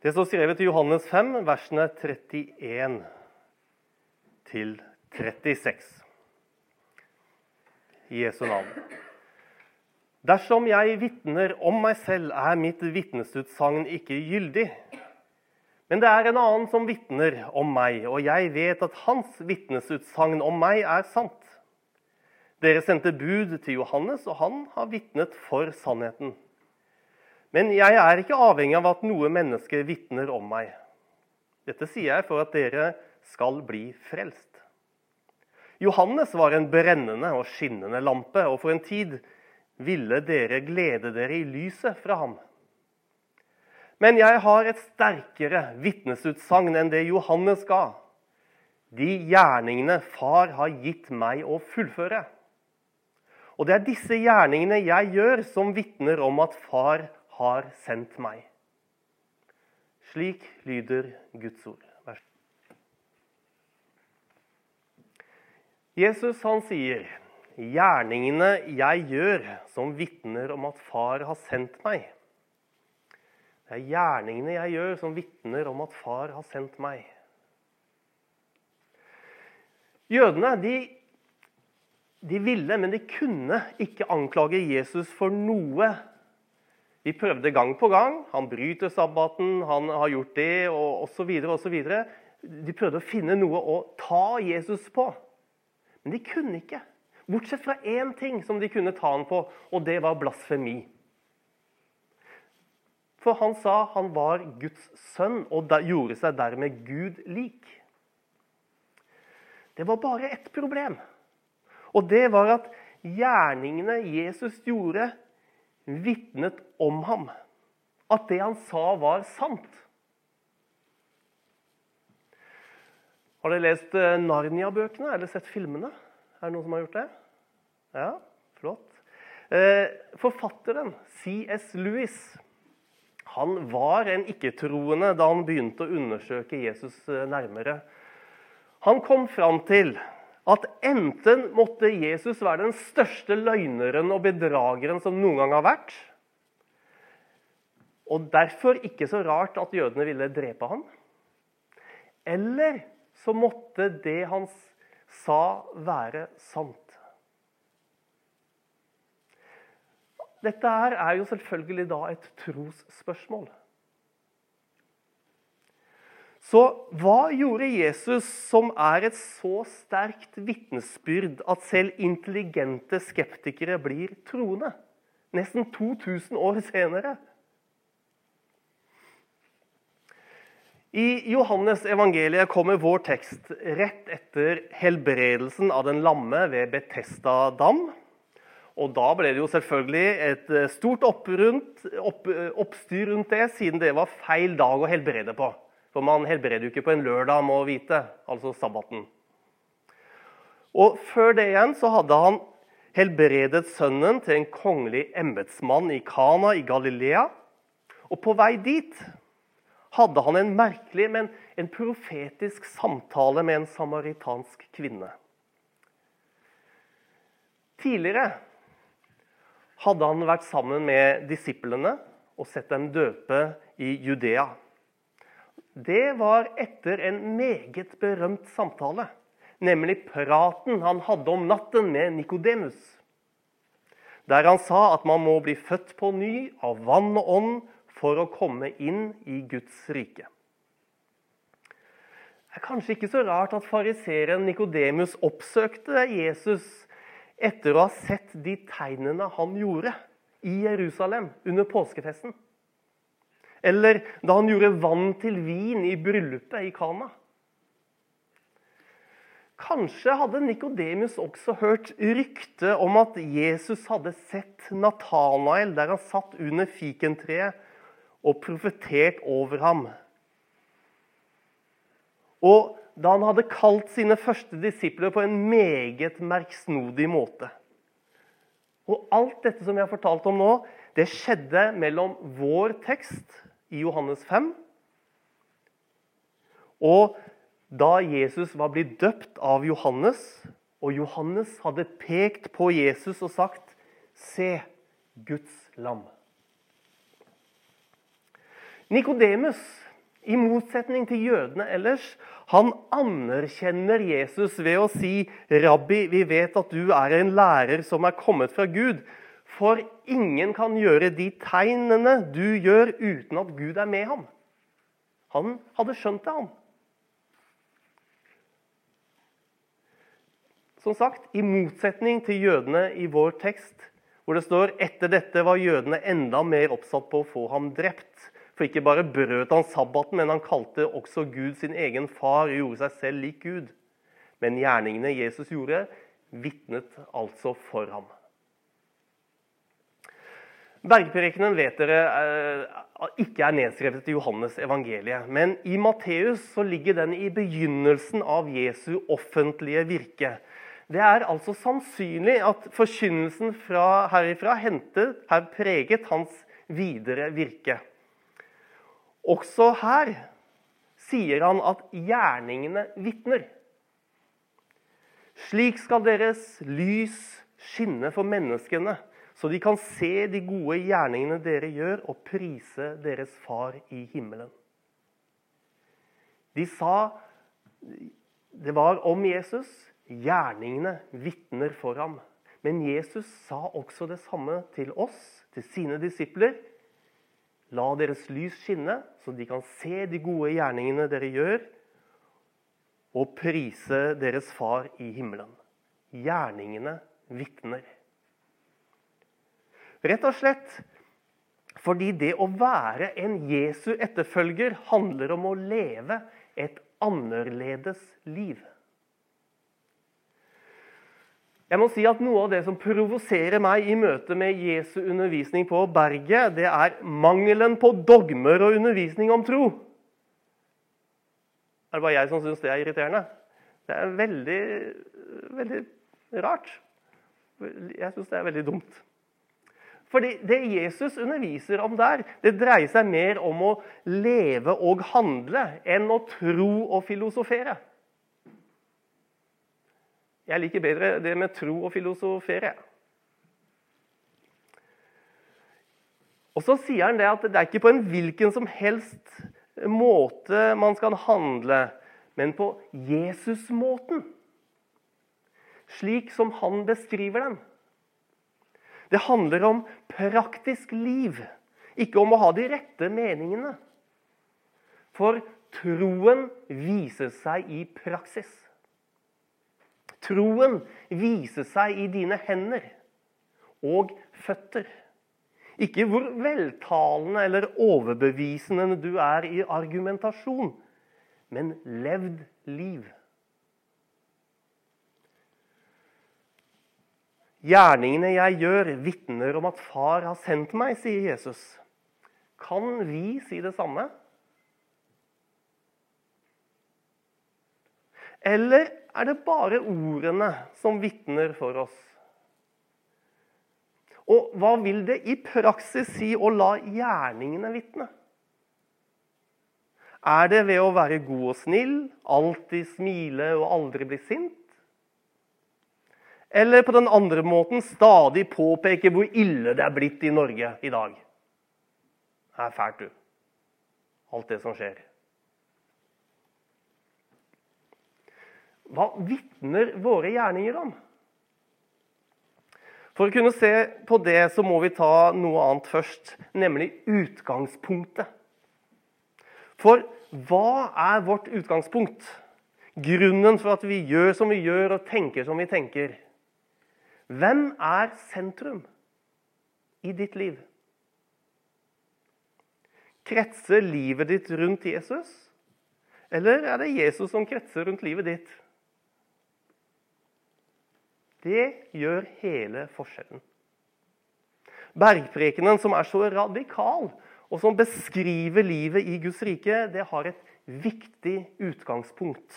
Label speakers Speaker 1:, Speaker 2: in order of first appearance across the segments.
Speaker 1: Det står skrevet i Johannes 5, versene 31 til 36. I Jesu navn. Dersom jeg vitner om meg selv, er mitt vitnesutsagn ikke gyldig. Men det er en annen som vitner om meg, og jeg vet at hans vitnesutsagn om meg er sant. Dere sendte bud til Johannes, og han har vitnet for sannheten. Men jeg er ikke avhengig av at noe menneske vitner om meg. Dette sier jeg for at dere skal bli frelst. Johannes var en brennende og skinnende lampe, og for en tid ville dere glede dere i lyset fra ham. Men jeg har et sterkere vitnesutsagn enn det Johannes ga. De gjerningene far har gitt meg å fullføre. Og det er disse gjerningene jeg gjør, som vitner om at far har sendt meg. Slik lyder Guds ord. Jesus han sier, 'Gjerningene jeg gjør, som vitner om at far har sendt meg.' Det er gjerningene jeg gjør, som vitner om at far har sendt meg. Jødene de, de ville, men de kunne ikke anklage Jesus for noe. De prøvde gang på gang. Han bryter sabbaten, han har gjort det, og osv. osv. De prøvde å finne noe å ta Jesus på. Men de kunne ikke. Bortsett fra én ting som de kunne ta han på, og det var blasfemi. For han sa han var Guds sønn og gjorde seg dermed Gud lik. Det var bare ett problem. Og det var at gjerningene Jesus gjorde, vitnet om ham. At det han sa, var sant. Har dere lest eh, Narnia-bøkene eller sett filmene? Er det noen som har gjort det? Ja, flott. Eh, forfatteren C.S. Lewis han var en ikke-troende da han begynte å undersøke Jesus eh, nærmere. Han kom fram til at enten måtte Jesus være den største løgneren og bedrageren som noen gang har vært, og derfor ikke så rart at jødene ville drepe ham. Eller så måtte det han sa, være sant. Dette her er jo selvfølgelig da et trosspørsmål. Så hva gjorde Jesus som er et så sterkt vitnesbyrd at selv intelligente skeptikere blir troende? Nesten 2000 år senere. I Johannes evangeliet kommer vår tekst rett etter helbredelsen av den lamme ved Betesta dam. Og da ble det jo selvfølgelig et stort stort opp, eh, oppstyr rundt det, siden det var feil dag å helbrede på. For man helbreder jo ikke på en lørdag, må vite, altså sabbaten. Og Før det igjen så hadde han helbredet sønnen til en kongelig embetsmann i Kana i Galilea. Og på vei dit hadde han en merkelig, men en profetisk samtale med en samaritansk kvinne. Tidligere hadde han vært sammen med disiplene og sett dem døpe i Judea. Det var etter en meget berømt samtale, nemlig praten han hadde om natten med Nikodemus. Der han sa at man må bli født på ny av vann og ånd for å komme inn i Guds rike. Det er kanskje ikke så rart at fariseeren Nikodemus oppsøkte Jesus etter å ha sett de tegnene han gjorde i Jerusalem under påskefesten. Eller da han gjorde vann til vin i bryllupet i Kana. Kanskje hadde Nikodemus også hørt rykte om at Jesus hadde sett Natanael der han satt under fikentreet og profetert over ham. Og da han hadde kalt sine første disipler på en meget merksnodig måte. Og Alt dette som jeg har fortalt om nå, det skjedde mellom vår tekst i Johannes 5 og da Jesus var blitt døpt av Johannes, og Johannes hadde pekt på Jesus og sagt, 'Se Guds lam'. Nikodemus i motsetning til jødene ellers, han anerkjenner Jesus ved å si, 'Rabbi, vi vet at du er en lærer som er kommet fra Gud.' For ingen kan gjøre de tegnene du gjør, uten at Gud er med ham. Han hadde skjønt det, han. Som sagt, I motsetning til jødene i vår tekst, hvor det står etter dette var jødene enda mer oppsatt på å få ham drept. For ikke bare brøt han sabbaten, men han kalte også Gud sin egen far og gjorde seg selv lik Gud. Men gjerningene Jesus gjorde, vitnet altså for ham. Bergprekenen vet dere eh, ikke er nedskrevet i Johannes evangeliet. Men i Matteus så ligger den i begynnelsen av Jesu offentlige virke. Det er altså sannsynlig at forkynnelsen fra herifra hentet, har preget hans videre virke. Også her sier han at gjerningene vitner. Slik skal deres lys skinne for menneskene, så de kan se de gode gjerningene dere gjør, og prise deres far i himmelen. De sa det var om Jesus Gjerningene vitner for ham. Men Jesus sa også det samme til oss, til sine disipler. La deres lys skinne, så de kan se de gode gjerningene dere gjør, og prise deres far i himmelen. Gjerningene vitner. Rett og slett fordi det å være en Jesu etterfølger handler om å leve et annerledes liv. Jeg må si at Noe av det som provoserer meg i møte med Jesu undervisning på berget, det er mangelen på dogmer og undervisning om tro. Er det bare jeg som syns det er irriterende? Det er veldig, veldig rart. Jeg syns det er veldig dumt. Fordi Det Jesus underviser om der, det dreier seg mer om å leve og handle enn å tro og filosofere. Jeg liker bedre det med tro og filosofere. Og så sier han det at det er ikke på en hvilken som helst måte man skal handle, men på Jesus-måten. Slik som han beskriver den. Det handler om praktisk liv, ikke om å ha de rette meningene. For troen viser seg i praksis. Troen viser seg i dine hender og føtter. Ikke hvor veltalende eller overbevisende du er i argumentasjon, men levd liv. Gjerningene jeg gjør, vitner om at Far har sendt meg, sier Jesus. Kan vi si det samme? Eller er det bare ordene som vitner for oss? Og hva vil det i praksis si å la gjerningene vitne? Er det ved å være god og snill, alltid smile og aldri bli sint? Eller på den andre måten stadig påpeke hvor ille det er blitt i Norge i dag? Det er fælt, du. Alt det som skjer. Hva vitner våre gjerninger om? For å kunne se på det så må vi ta noe annet først, nemlig utgangspunktet. For hva er vårt utgangspunkt? Grunnen for at vi gjør som vi gjør og tenker som vi tenker. Hvem er sentrum i ditt liv? Kretser livet ditt rundt Jesus? Eller er det Jesus som kretser rundt livet ditt? Det gjør hele forskjellen. Bergprekenen, som er så radikal, og som beskriver livet i Guds rike, det har et viktig utgangspunkt.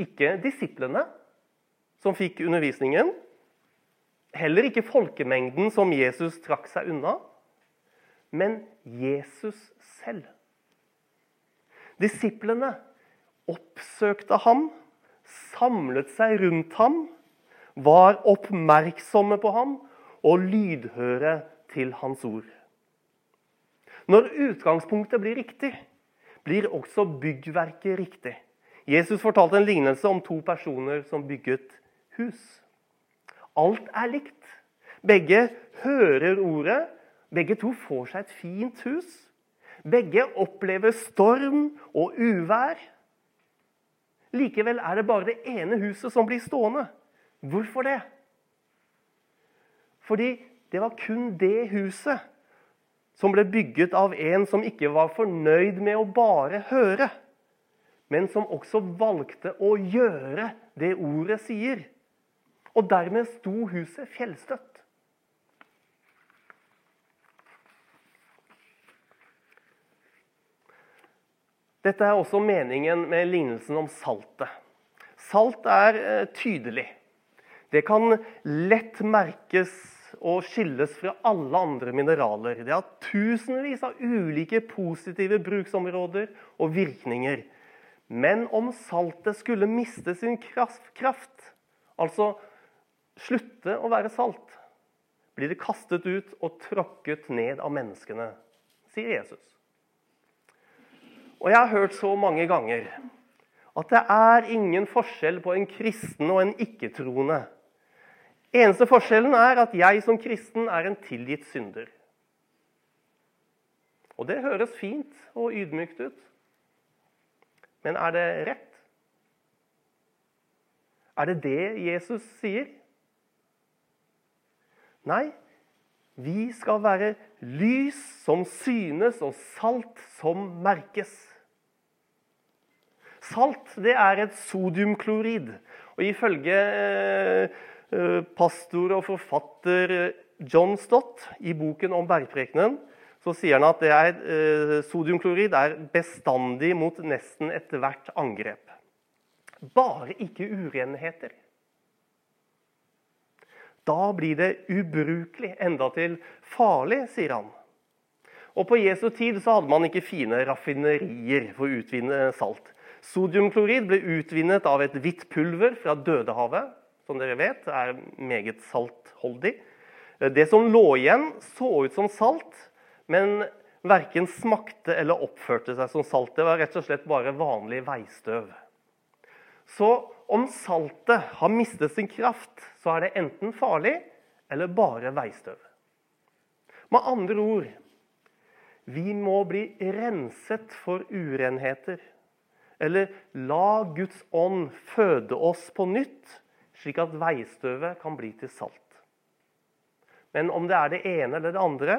Speaker 1: Ikke disiplene som fikk undervisningen. Heller ikke folkemengden som Jesus trakk seg unna. Men Jesus selv. Disiplene oppsøkte ham samlet seg rundt ham, var oppmerksomme på ham og lydhøre til hans ord. Når utgangspunktet blir riktig, blir også byggverket riktig. Jesus fortalte en lignelse om to personer som bygget hus. Alt er likt. Begge hører ordet. Begge to får seg et fint hus. Begge opplever storm og uvær. Likevel er det bare det ene huset som blir stående. Hvorfor det? Fordi det var kun det huset som ble bygget av en som ikke var fornøyd med å bare høre, men som også valgte å gjøre det ordet sier. Og dermed sto huset fjellstøtt. Dette er også meningen med lignelsen om saltet. Salt er eh, tydelig. Det kan lett merkes og skilles fra alle andre mineraler. Det har tusenvis av ulike positive bruksområder og virkninger. Men om saltet skulle miste sin kraft, altså slutte å være salt, blir det kastet ut og tråkket ned av menneskene, sier Jesus. Og jeg har hørt så mange ganger at det er ingen forskjell på en kristen og en ikke-troende. Eneste forskjellen er at jeg som kristen er en tilgitt synder. Og det høres fint og ydmykt ut. Men er det rett? Er det det Jesus sier? Nei, vi skal være lys som synes, og salt som merkes. Salt det er et sodiumklorid. Og ifølge eh, Eh, pastor og forfatter eh, John Stott i boken om bergprekenen så sier han at er, sodiumklorid er bestandig mot nesten ethvert angrep. Bare ikke urenheter. Da blir det ubrukelig, endatil farlig, sier han. Og På Jesu tid så hadde man ikke fine raffinerier for å utvinne salt. Sodiumklorid ble utvinnet av et hvitt pulver fra Dødehavet som dere vet, er meget saltholdig. Det som lå igjen, så ut som salt, men verken smakte eller oppførte seg som salt. Det var rett og slett bare vanlig veistøv. Så om saltet har mistet sin kraft, så er det enten farlig eller bare veistøv. Med andre ord vi må bli renset for urenheter. Eller la Guds ånd føde oss på nytt slik at veistøvet kan bli til salt. Men om det er det ene eller det andre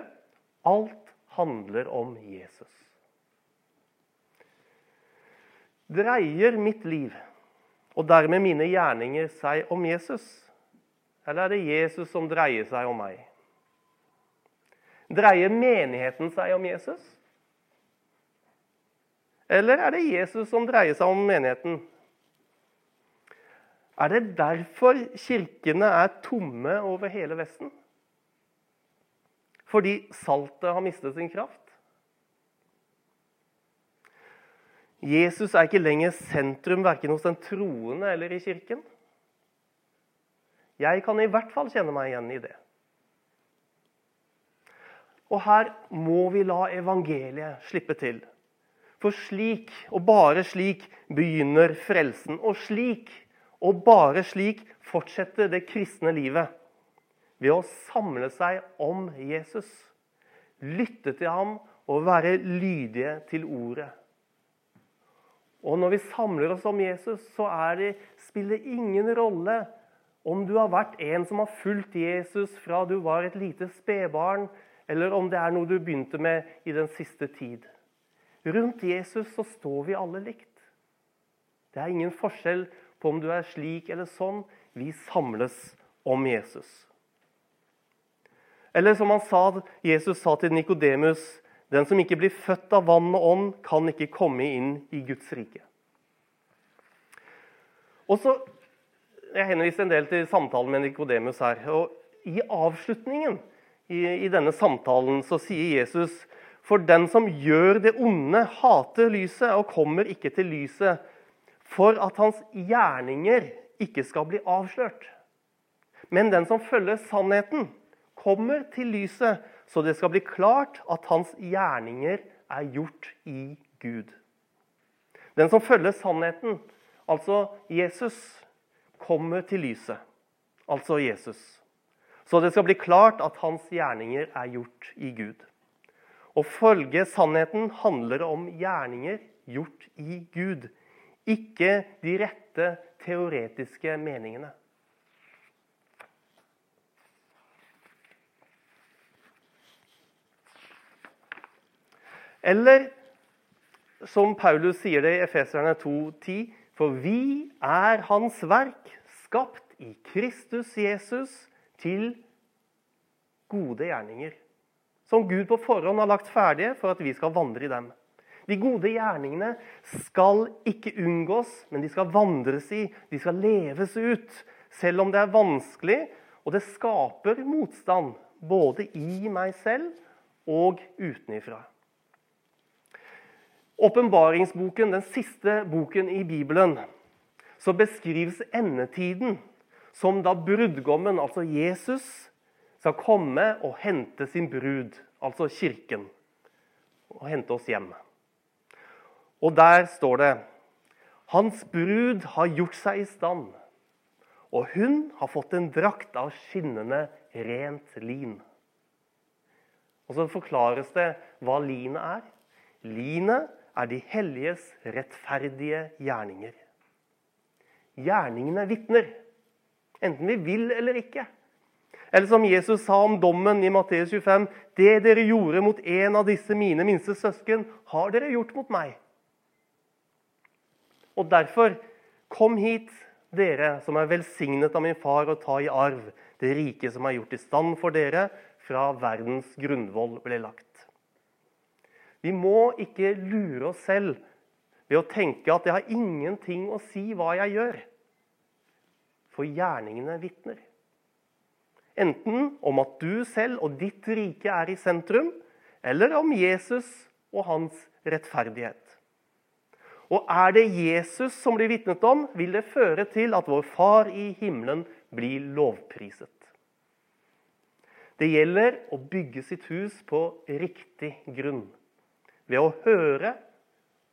Speaker 1: alt handler om Jesus. Dreier mitt liv og dermed mine gjerninger seg om Jesus? Eller er det Jesus som dreier seg om meg? Dreier menigheten seg om Jesus? Eller er det Jesus som dreier seg om menigheten? Er det derfor kirkene er tomme over hele Vesten? Fordi saltet har mistet sin kraft? Jesus er ikke lenger sentrum verken hos den troende eller i kirken. Jeg kan i hvert fall kjenne meg igjen i det. Og her må vi la evangeliet slippe til. For slik, og bare slik, begynner frelsen. Og slik og bare slik fortsetter det kristne livet. Ved å samle seg om Jesus. Lytte til ham og være lydige til ordet. Og når vi samler oss om Jesus, så det, spiller det ingen rolle om du har vært en som har fulgt Jesus fra du var et lite spedbarn, eller om det er noe du begynte med i den siste tid. Rundt Jesus så står vi alle likt. Det er ingen forskjell på om du er slik eller sånn. Vi samles om Jesus. Eller som han sa, Jesus sa til Nikodemus den som ikke blir født av vann og ånd, kan ikke komme inn i Guds rike. Og så, Jeg henviste en del til samtalen med Nikodemus her. og I avslutningen i, i denne samtalen så sier Jesus for den som gjør det onde, hater lyset og kommer ikke til lyset, for at hans gjerninger ikke skal bli avslørt. Men den som følger sannheten, kommer til lyset, så det skal bli klart at hans gjerninger er gjort i Gud. Den som følger sannheten, altså Jesus, kommer til lyset, altså Jesus. Så det skal bli klart at hans gjerninger er gjort i Gud. Å følge sannheten handler om gjerninger gjort i Gud, ikke de rette teoretiske meningene. Eller som Paulus sier det i Efeserne 2,10.: For vi er Hans verk, skapt i Kristus Jesus til gode gjerninger. Som Gud på forhånd har lagt ferdige for at vi skal vandre i dem. De gode gjerningene skal ikke unngås, men de skal vandres i. De skal leves ut. Selv om det er vanskelig, og det skaper motstand. Både i meg selv og utenifra. Åpenbaringsboken, den siste boken i Bibelen, så beskrives endetiden som da brudgommen, altså Jesus, skal komme og hente sin brud, altså kirken, og hente oss hjem. Og der står det Hans brud har gjort seg i stand, og hun har fått en drakt av skinnende, rent lin. Og så forklares det hva linet er. Linet er de helliges rettferdige gjerninger. Gjerningene vitner, enten vi vil eller ikke. Eller som Jesus sa om dommen i Matteus 25.: Det dere gjorde mot en av disse mine minste søsken, har dere gjort mot meg. Og derfor, kom hit, dere som er velsignet av min far, og ta i arv det rike som er gjort i stand for dere fra verdens grunnvoll ble lagt. Vi må ikke lure oss selv ved å tenke at det har ingenting å si hva jeg gjør. For gjerningene vitner. Enten om at du selv og ditt rike er i sentrum, eller om Jesus og hans rettferdighet. Og er det Jesus som blir vitnet om, vil det føre til at vår Far i himmelen blir lovpriset. Det gjelder å bygge sitt hus på riktig grunn ved å høre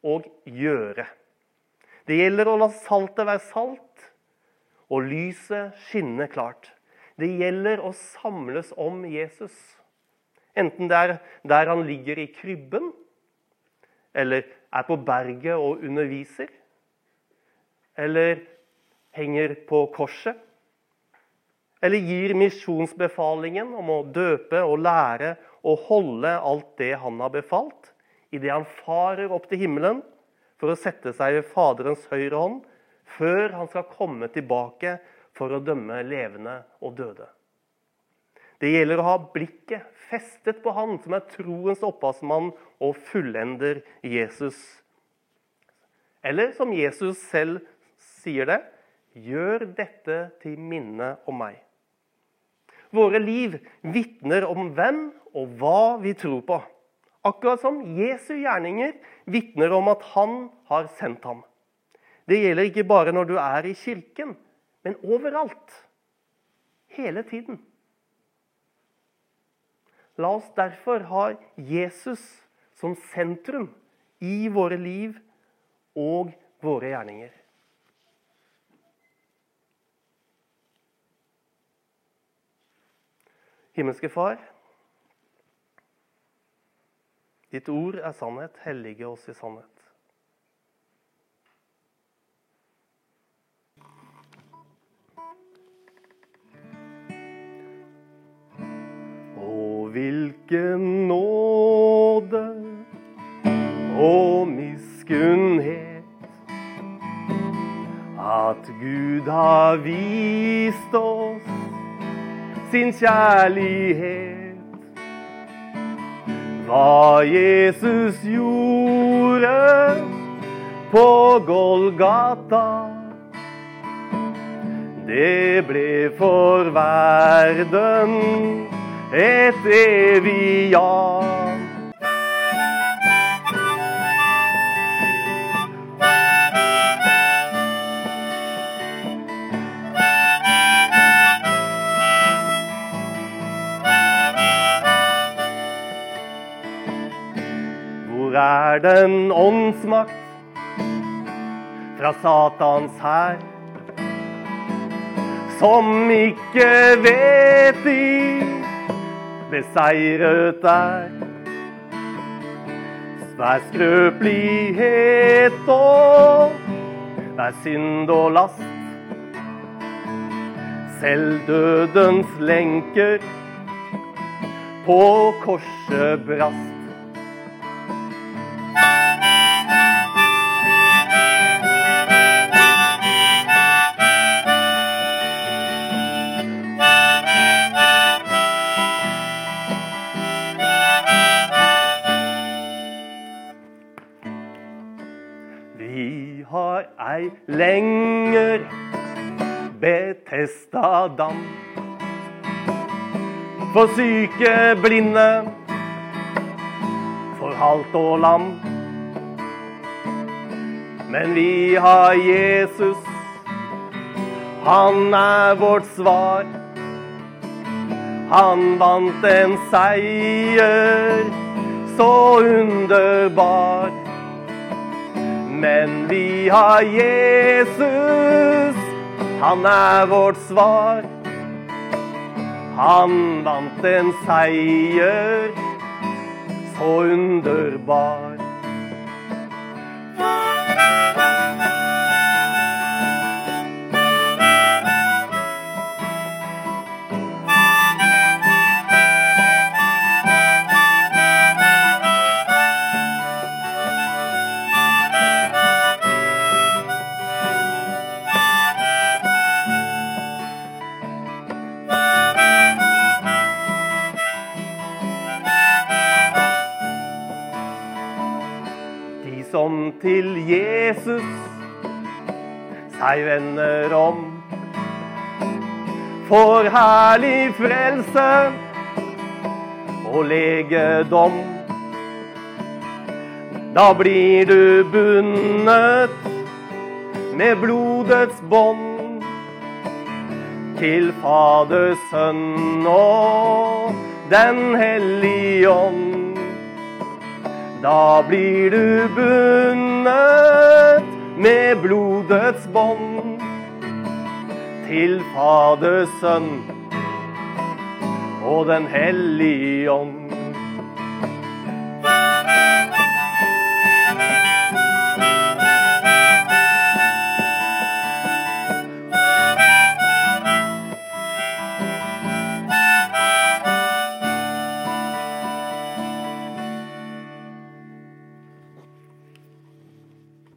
Speaker 1: og gjøre. Det gjelder å la saltet være salt og lyset skinne klart. Det gjelder å samles om Jesus. Enten det er der han ligger i krybben, eller er på berget og underviser, eller henger på korset, eller gir misjonsbefalingen om å døpe og lære og holde alt det han har befalt, idet han farer opp til himmelen for å sette seg ved Faderens høyre hånd, før han skal komme tilbake for å dømme levende og døde. Det gjelder å ha blikket festet på Han som er troens opphavsmann og fullender Jesus. Eller som Jesus selv sier det gjør dette til minne om meg. Våre liv vitner om hvem og hva vi tror på. Akkurat som Jesu gjerninger vitner om at han har sendt ham. Det gjelder ikke bare når du er i kirken, men overalt. Hele tiden. La oss derfor ha Jesus som sentrum i våre liv og våre gjerninger. Himmelske Far, Ditt ord er sannhet. Hellige oss i sannhet. Å, hvilken nåde og miskunnhet at Gud har vist oss sin kjærlighet hva Jesus gjorde på Golgata. Det ble for verden et evig ja. Er den åndsmakt fra Satans hær. Som ikke vet de beseiret er. Hver skrøpelighet og hver synd og last. Selv dødens lenker på korset brast. Har lenger betesta dam. For syke, blinde, for halt og lam. Men vi har Jesus, han er vårt svar. Han vant en seier så underbar. Men vi har Jesus, han er vårt svar. Han vant en seier så underbar. Seg vender om, For herlig frelse og legedom. Da blir du bundet med blodets bånd til Fader, Sønn og Den hellige ånd. Da blir du bundet med blodets bånd til Fader, Sønn og Den hellige ånd.